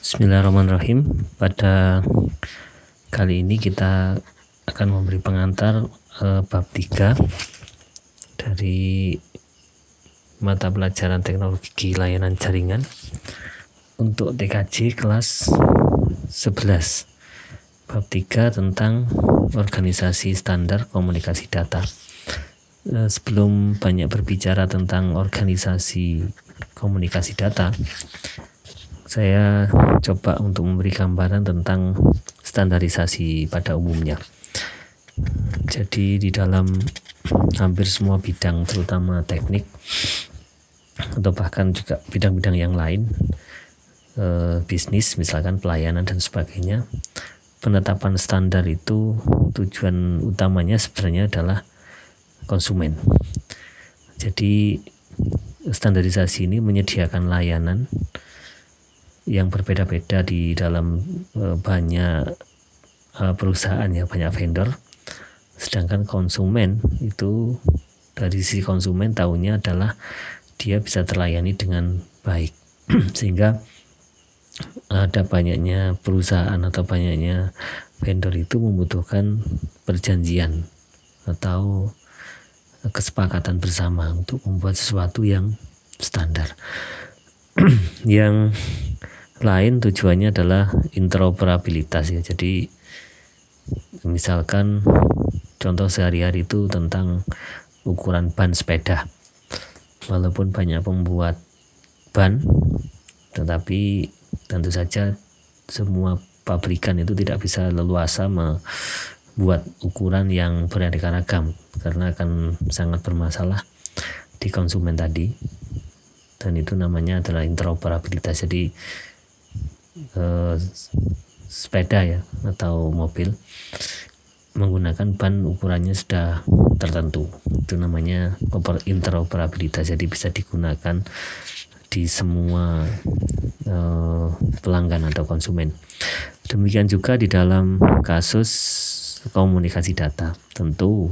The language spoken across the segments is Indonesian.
Bismillahirrahmanirrahim. Pada kali ini kita akan memberi pengantar eh, bab 3 dari mata pelajaran teknologi layanan jaringan untuk TKJ kelas 11. Bab 3 tentang organisasi standar komunikasi data. Eh, sebelum banyak berbicara tentang organisasi komunikasi data, saya coba untuk memberi gambaran tentang standarisasi pada umumnya. Jadi di dalam hampir semua bidang terutama teknik atau bahkan juga bidang-bidang yang lain eh, bisnis misalkan pelayanan dan sebagainya penetapan standar itu tujuan utamanya sebenarnya adalah konsumen. Jadi standarisasi ini menyediakan layanan yang berbeda-beda di dalam uh, banyak uh, perusahaan ya banyak vendor. Sedangkan konsumen itu dari sisi konsumen tahunya adalah dia bisa terlayani dengan baik. Sehingga ada banyaknya perusahaan atau banyaknya vendor itu membutuhkan perjanjian atau kesepakatan bersama untuk membuat sesuatu yang standar. Yang lain tujuannya adalah interoperabilitas ya. Jadi misalkan contoh sehari-hari itu tentang ukuran ban sepeda. Walaupun banyak pembuat ban tetapi tentu saja semua pabrikan itu tidak bisa leluasa membuat ukuran yang beraneka ragam karena akan sangat bermasalah di konsumen tadi. Dan itu namanya adalah interoperabilitas. Jadi eh, sepeda ya atau mobil menggunakan ban ukurannya sudah tertentu. Itu namanya interoperabilitas. Jadi bisa digunakan di semua eh, pelanggan atau konsumen. Demikian juga di dalam kasus komunikasi data. Tentu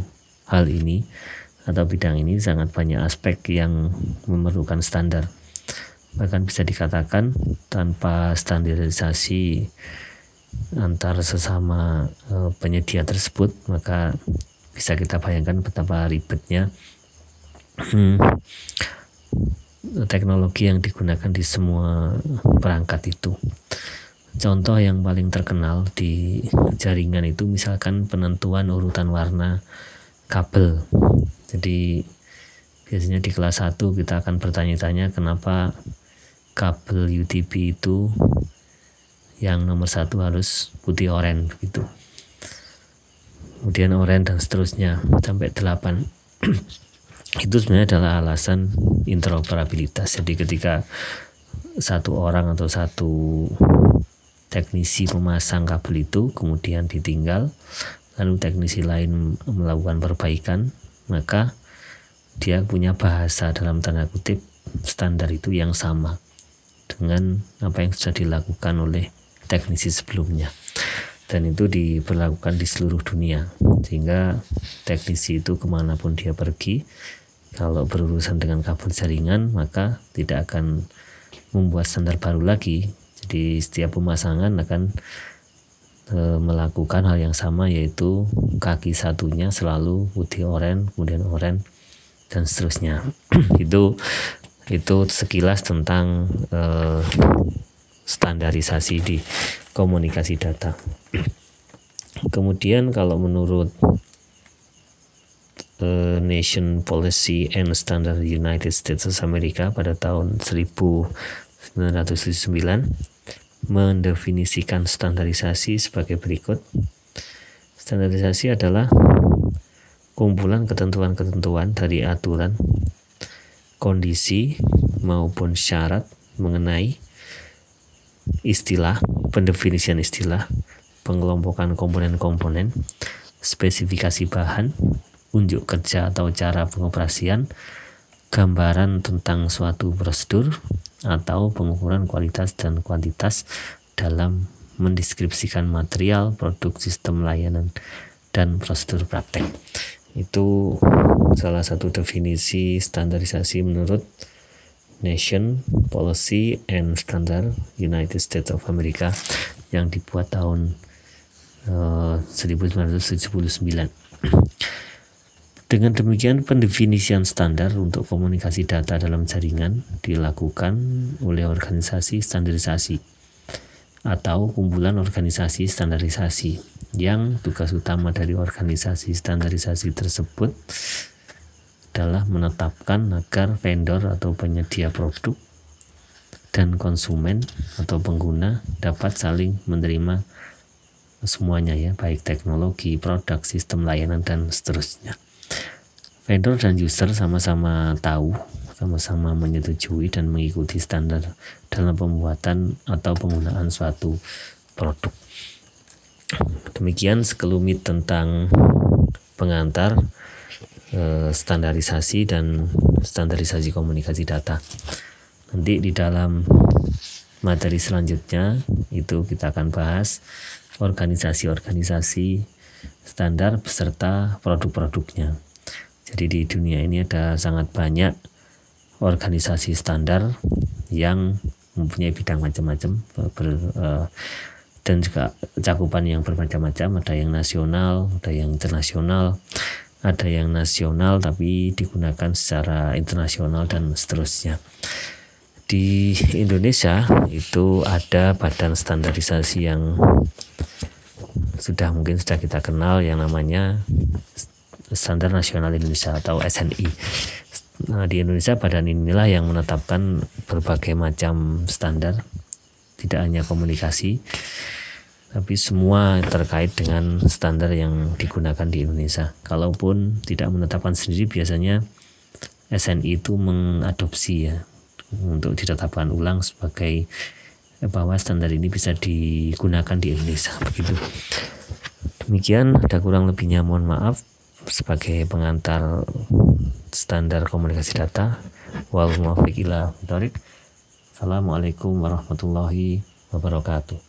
hal ini atau bidang ini sangat banyak aspek yang memerlukan standar bahkan bisa dikatakan tanpa standarisasi antar sesama e, penyedia tersebut maka bisa kita bayangkan betapa ribetnya hmm, teknologi yang digunakan di semua perangkat itu. Contoh yang paling terkenal di jaringan itu misalkan penentuan urutan warna kabel. Jadi biasanya di kelas 1 kita akan bertanya-tanya kenapa kabel UTP itu yang nomor satu harus putih oranye gitu kemudian oranye dan seterusnya sampai delapan. Itu sebenarnya adalah alasan interoperabilitas. Jadi ketika satu orang atau satu teknisi memasang kabel itu kemudian ditinggal lalu teknisi lain melakukan perbaikan maka dia punya bahasa dalam tanda kutip standar itu yang sama dengan apa yang sudah dilakukan oleh teknisi sebelumnya. Dan itu diberlakukan di seluruh dunia sehingga teknisi itu ke mana pun dia pergi kalau berurusan dengan kabel jaringan maka tidak akan membuat standar baru lagi. Jadi setiap pemasangan akan e, melakukan hal yang sama yaitu kaki satunya selalu putih oranye kemudian oranye dan seterusnya. Itu itu sekilas tentang uh, standarisasi di komunikasi data. Kemudian kalau menurut uh, Nation Policy and Standard United States of America pada tahun 1909 mendefinisikan standarisasi sebagai berikut. Standarisasi adalah kumpulan ketentuan-ketentuan dari aturan kondisi maupun syarat mengenai istilah, pendefinisian istilah, pengelompokan komponen-komponen, spesifikasi bahan, unjuk kerja atau cara pengoperasian, gambaran tentang suatu prosedur, atau pengukuran kualitas dan kuantitas dalam mendeskripsikan material, produk, sistem layanan, dan prosedur praktek itu salah satu definisi standarisasi menurut Nation Policy and Standard United States of America yang dibuat tahun uh, 1979. Dengan demikian, pendefinisian standar untuk komunikasi data dalam jaringan dilakukan oleh organisasi standarisasi atau kumpulan organisasi standarisasi. Yang tugas utama dari organisasi standarisasi tersebut adalah menetapkan agar vendor atau penyedia produk dan konsumen atau pengguna dapat saling menerima semuanya ya, baik teknologi, produk, sistem layanan dan seterusnya. Vendor dan user sama-sama tahu, sama-sama menyetujui dan mengikuti standar dalam pembuatan atau penggunaan suatu produk. Demikian sekelumit tentang pengantar eh, standarisasi dan standarisasi komunikasi data. Nanti di dalam materi selanjutnya itu kita akan bahas organisasi-organisasi standar beserta produk-produknya. Jadi di dunia ini ada sangat banyak organisasi standar yang mempunyai bidang macam-macam uh, dan juga cakupan yang bermacam-macam ada yang nasional ada yang internasional ada yang nasional tapi digunakan secara internasional dan seterusnya di Indonesia itu ada badan standarisasi yang sudah mungkin sudah kita kenal yang namanya Standar Nasional Indonesia atau SNI. Nah, di Indonesia badan inilah yang menetapkan berbagai macam standar, tidak hanya komunikasi, tapi semua terkait dengan standar yang digunakan di Indonesia. Kalaupun tidak menetapkan sendiri, biasanya SNI itu mengadopsi ya untuk ditetapkan ulang sebagai bahwa standar ini bisa digunakan di Indonesia begitu. Demikian ada kurang lebihnya mohon maaf sebagai pengantar standar komunikasi data. Wal Assalamualaikum warahmatullahi wabarakatuh.